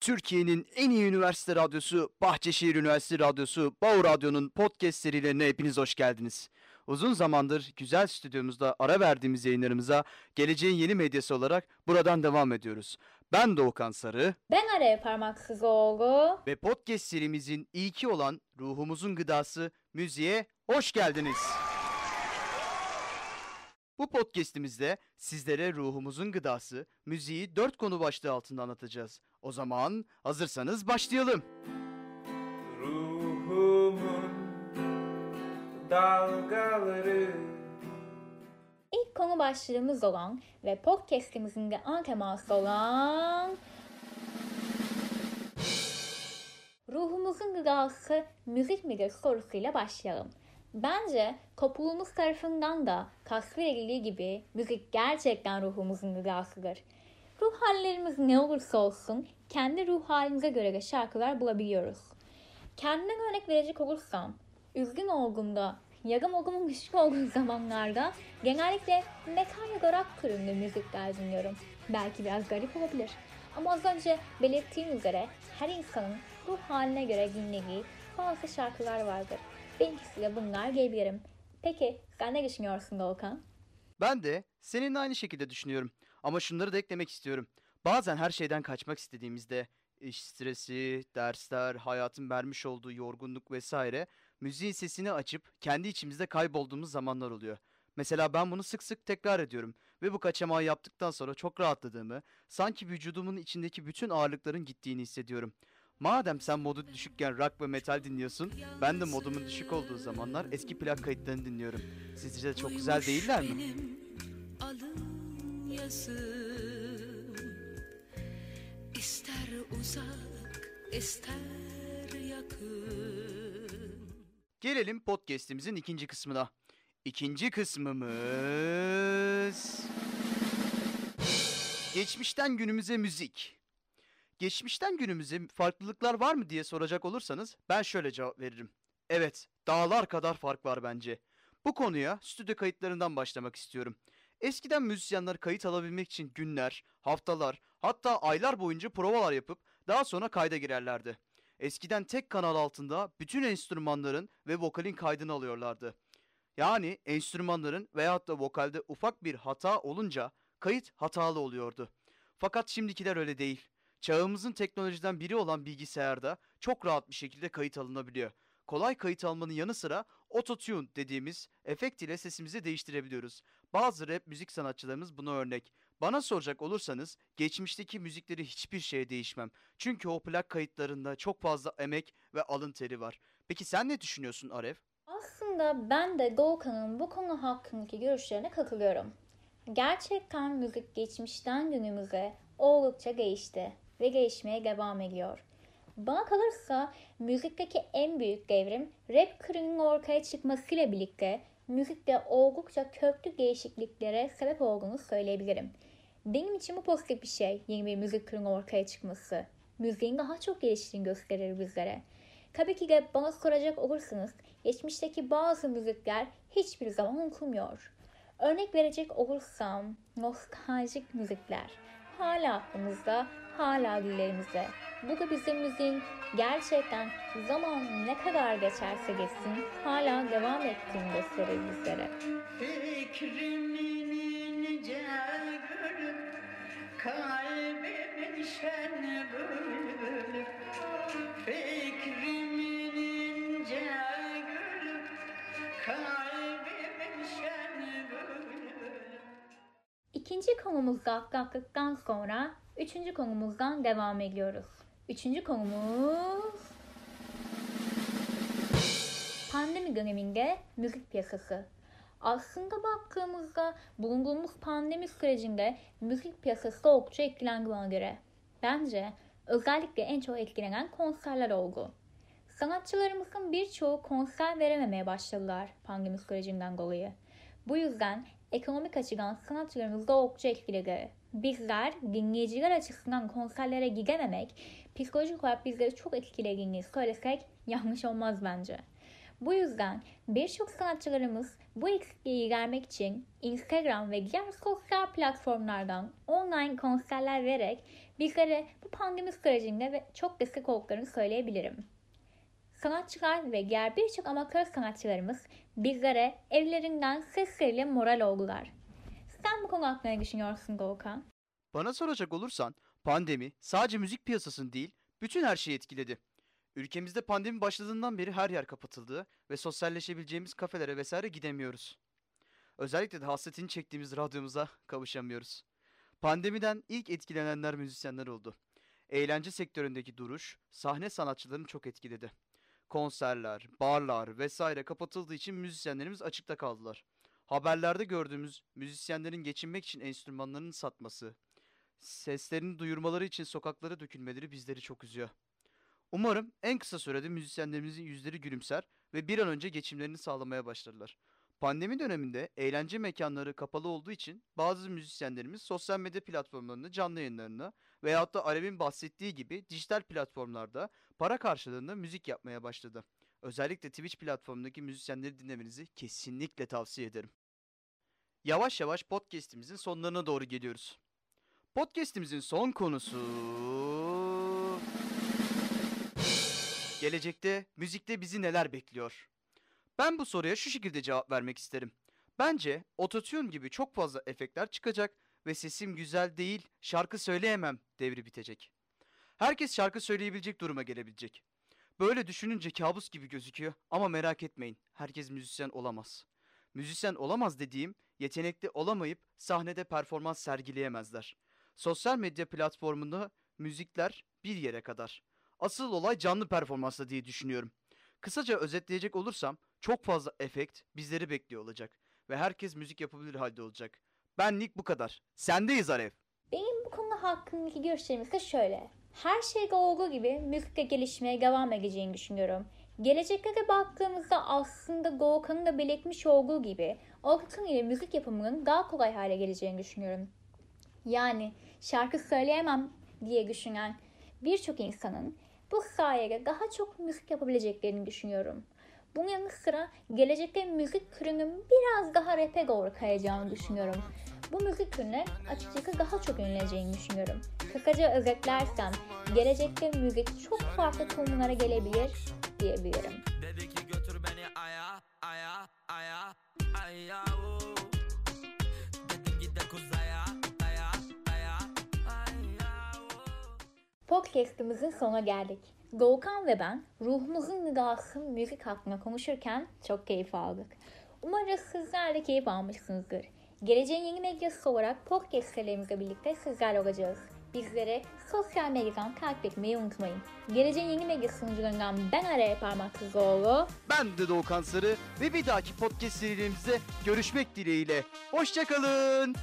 Türkiye'nin en iyi üniversite radyosu Bahçeşehir Üniversitesi Radyosu Bağ Radyo'nun podcast serilerine hepiniz hoş geldiniz. Uzun zamandır güzel stüdyomuzda ara verdiğimiz yayınlarımıza geleceğin yeni medyası olarak buradan devam ediyoruz. Ben Doğukan Sarı Ben Araya Parmaksızoğlu. ve podcast serimizin ilki olan Ruhumuzun Gıdası müziğe hoş geldiniz. Bu podcast'imizde sizlere ruhumuzun gıdası, müziği dört konu başlığı altında anlatacağız. O zaman hazırsanız başlayalım. Ruhumun dalgaları İlk konu başlığımız olan ve podcastimizin de ana teması olan Ruhumuzun gıdası müzik midir sorusuyla başlayalım. Bence toplumumuz tarafından da tasvir edildiği gibi müzik gerçekten ruhumuzun gıdasıdır. Ruh hallerimiz ne olursa olsun kendi ruh halimize göre de şarkılar bulabiliyoruz. Kendime örnek verecek olursam, üzgün olduğumda, yarım olduğumun düşük olduğu zamanlarda genellikle metal da rock türünde müzikler dinliyorum. Belki biraz garip olabilir. Ama az önce belirttiğim üzere her insanın ruh haline göre dinlediği bazı şarkılar vardır. Benimkisi de bunlar diyebilirim. Peki sen ne düşünüyorsun Doğukan? Ben de seninle aynı şekilde düşünüyorum. Ama şunları da eklemek istiyorum. Bazen her şeyden kaçmak istediğimizde iş stresi, dersler, hayatın vermiş olduğu yorgunluk vesaire müziğin sesini açıp kendi içimizde kaybolduğumuz zamanlar oluyor. Mesela ben bunu sık sık tekrar ediyorum ve bu kaçamağı yaptıktan sonra çok rahatladığımı, sanki vücudumun içindeki bütün ağırlıkların gittiğini hissediyorum. Madem sen modu düşükken rock ve metal dinliyorsun, ben de modumun düşük olduğu zamanlar eski plak kayıtlarını dinliyorum. Sizce de çok güzel değiller mi? Alın yazım İster uzak ister yakın Gelelim podcast'imizin ikinci kısmına. İkinci kısmımız... Geçmişten günümüze müzik. Geçmişten günümüze farklılıklar var mı diye soracak olursanız ben şöyle cevap veririm. Evet, dağlar kadar fark var bence. Bu konuya stüdyo kayıtlarından başlamak istiyorum. Eskiden müzisyenler kayıt alabilmek için günler, haftalar, hatta aylar boyunca provalar yapıp daha sonra kayda girerlerdi. Eskiden tek kanal altında bütün enstrümanların ve vokalin kaydını alıyorlardı. Yani enstrümanların veyahut da vokalde ufak bir hata olunca kayıt hatalı oluyordu. Fakat şimdikiler öyle değil. Çağımızın teknolojiden biri olan bilgisayarda çok rahat bir şekilde kayıt alınabiliyor. Kolay kayıt almanın yanı sıra autotune dediğimiz efekt ile sesimizi değiştirebiliyoruz. Bazı rap müzik sanatçılarımız buna örnek. Bana soracak olursanız geçmişteki müzikleri hiçbir şeye değişmem. Çünkü o plak kayıtlarında çok fazla emek ve alın teri var. Peki sen ne düşünüyorsun Aref? Aslında ben de Doğukan'ın bu konu hakkındaki görüşlerine katılıyorum. Gerçekten müzik geçmişten günümüze oldukça değişti ve değişmeye devam ediyor. Bana kalırsa müzikteki en büyük devrim rap kırığının ortaya çıkmasıyla birlikte müzikte oldukça köklü değişikliklere sebep olduğunu söyleyebilirim. Benim için bu pozitif bir şey yeni bir müzik kırığının ortaya çıkması. Müziğin daha çok geliştiğini gösterir bizlere. Tabii ki de bana soracak olursanız geçmişteki bazı müzikler hiçbir zaman unutulmuyor. Örnek verecek olursam nostaljik müzikler hala aklımızda, hala dillerimizde. Bu da bizim müziğin gerçekten zaman ne kadar geçerse geçsin hala devam ettiğini gösterir bizlere. Fikrimin ince İkinci konumuzda atlattıktan sonra üçüncü konumuzdan devam ediyoruz. Üçüncü konumuz pandemi döneminde müzik piyasası. Aslında baktığımızda bulunduğumuz pandemi sürecinde müzik piyasası oldukça etkilendi bana göre. Bence özellikle en çok etkilenen konserler oldu. Sanatçılarımızın birçoğu konser verememeye başladılar pandemi sürecinden dolayı. Bu yüzden ekonomik açıdan sanatçılarımız da oldukça etkiledi. Bizler dinleyiciler açısından konserlere gidememek psikolojik olarak bizleri çok etkilediğini söylesek yanlış olmaz bence. Bu yüzden birçok sanatçılarımız bu eksikliği gidermek için Instagram ve diğer sosyal platformlardan online konserler vererek bizlere bu pandemi sürecinde ve çok destek olduklarını söyleyebilirim. Sanatçılar ve diğer birçok amatör sanatçılarımız bizlere evlerinden sesleriyle moral oldular. Sen bu konu hakkında ne düşünüyorsun Doğukan? Bana soracak olursan pandemi sadece müzik piyasasını değil bütün her şeyi etkiledi. Ülkemizde pandemi başladığından beri her yer kapatıldı ve sosyalleşebileceğimiz kafelere vesaire gidemiyoruz. Özellikle de hasretini çektiğimiz radyomuza kavuşamıyoruz. Pandemiden ilk etkilenenler müzisyenler oldu. Eğlence sektöründeki duruş sahne sanatçılarını çok etkiledi. Konserler, barlar vesaire kapatıldığı için müzisyenlerimiz açıkta kaldılar. Haberlerde gördüğümüz müzisyenlerin geçinmek için enstrümanlarını satması, seslerini duyurmaları için sokaklara dökülmeleri bizleri çok üzüyor. Umarım en kısa sürede müzisyenlerimizin yüzleri gülümser ve bir an önce geçimlerini sağlamaya başlarlar. Pandemi döneminde eğlence mekanları kapalı olduğu için bazı müzisyenlerimiz sosyal medya platformlarında canlı yayınlarını veyahut da Alev'in bahsettiği gibi dijital platformlarda para karşılığında müzik yapmaya başladı. Özellikle Twitch platformundaki müzisyenleri dinlemenizi kesinlikle tavsiye ederim. Yavaş yavaş podcast'imizin sonlarına doğru geliyoruz. Podcast'imizin son konusu Gelecekte müzikte bizi neler bekliyor? Ben bu soruya şu şekilde cevap vermek isterim. Bence ototune gibi çok fazla efektler çıkacak ve sesim güzel değil, şarkı söyleyemem devri bitecek. Herkes şarkı söyleyebilecek duruma gelebilecek. Böyle düşününce kabus gibi gözüküyor ama merak etmeyin. Herkes müzisyen olamaz. Müzisyen olamaz dediğim yetenekli olamayıp sahnede performans sergileyemezler. Sosyal medya platformunda müzikler bir yere kadar. Asıl olay canlı performansla diye düşünüyorum. Kısaca özetleyecek olursam çok fazla efekt bizleri bekliyor olacak ve herkes müzik yapabilir halde olacak. Benlik bu kadar. Sendeyiz Alev. Benim bu konu hakkındaki görüşlerim ise şöyle. Her şeyde olduğu gibi müzikte gelişmeye devam edeceğini düşünüyorum. Gelecekte de baktığımızda aslında Doğukan'ın da belirtmiş olduğu gibi autotune ile müzik yapımının daha kolay hale geleceğini düşünüyorum. Yani şarkı söyleyemem diye düşünen birçok insanın bu sayede daha çok müzik yapabileceklerini düşünüyorum. Bunun yanı sıra gelecekte müzik türünün biraz daha rap'e doğru kayacağını düşünüyorum. Bu müzik türüne açıkçası daha çok yöneleceğini düşünüyorum. Kısaca özetlersem gelecekte müzik çok farklı tonlara gelebilir diyebilirim. Dedi ki götür beni aya aya aya aya. Dedim git de kuzaya aya aya aya oo. Podcast'ımızın sonuna geldik. Doğukan ve ben ruhumuzun nidası müzik hakkında konuşurken çok keyif aldık. Umarız sizler de keyif almışsınızdır. Geleceğin yeni medyası olarak podcast serilerimizle birlikte sizlerle olacağız. Bizlere sosyal medyadan takip etmeyi unutmayın. Geleceğin yeni medya sunucularından ben Araya Parmaksızoğlu. Ben de Doğukan Sarı ve bir dahaki podcast serilerimizde görüşmek dileğiyle. Hoşçakalın.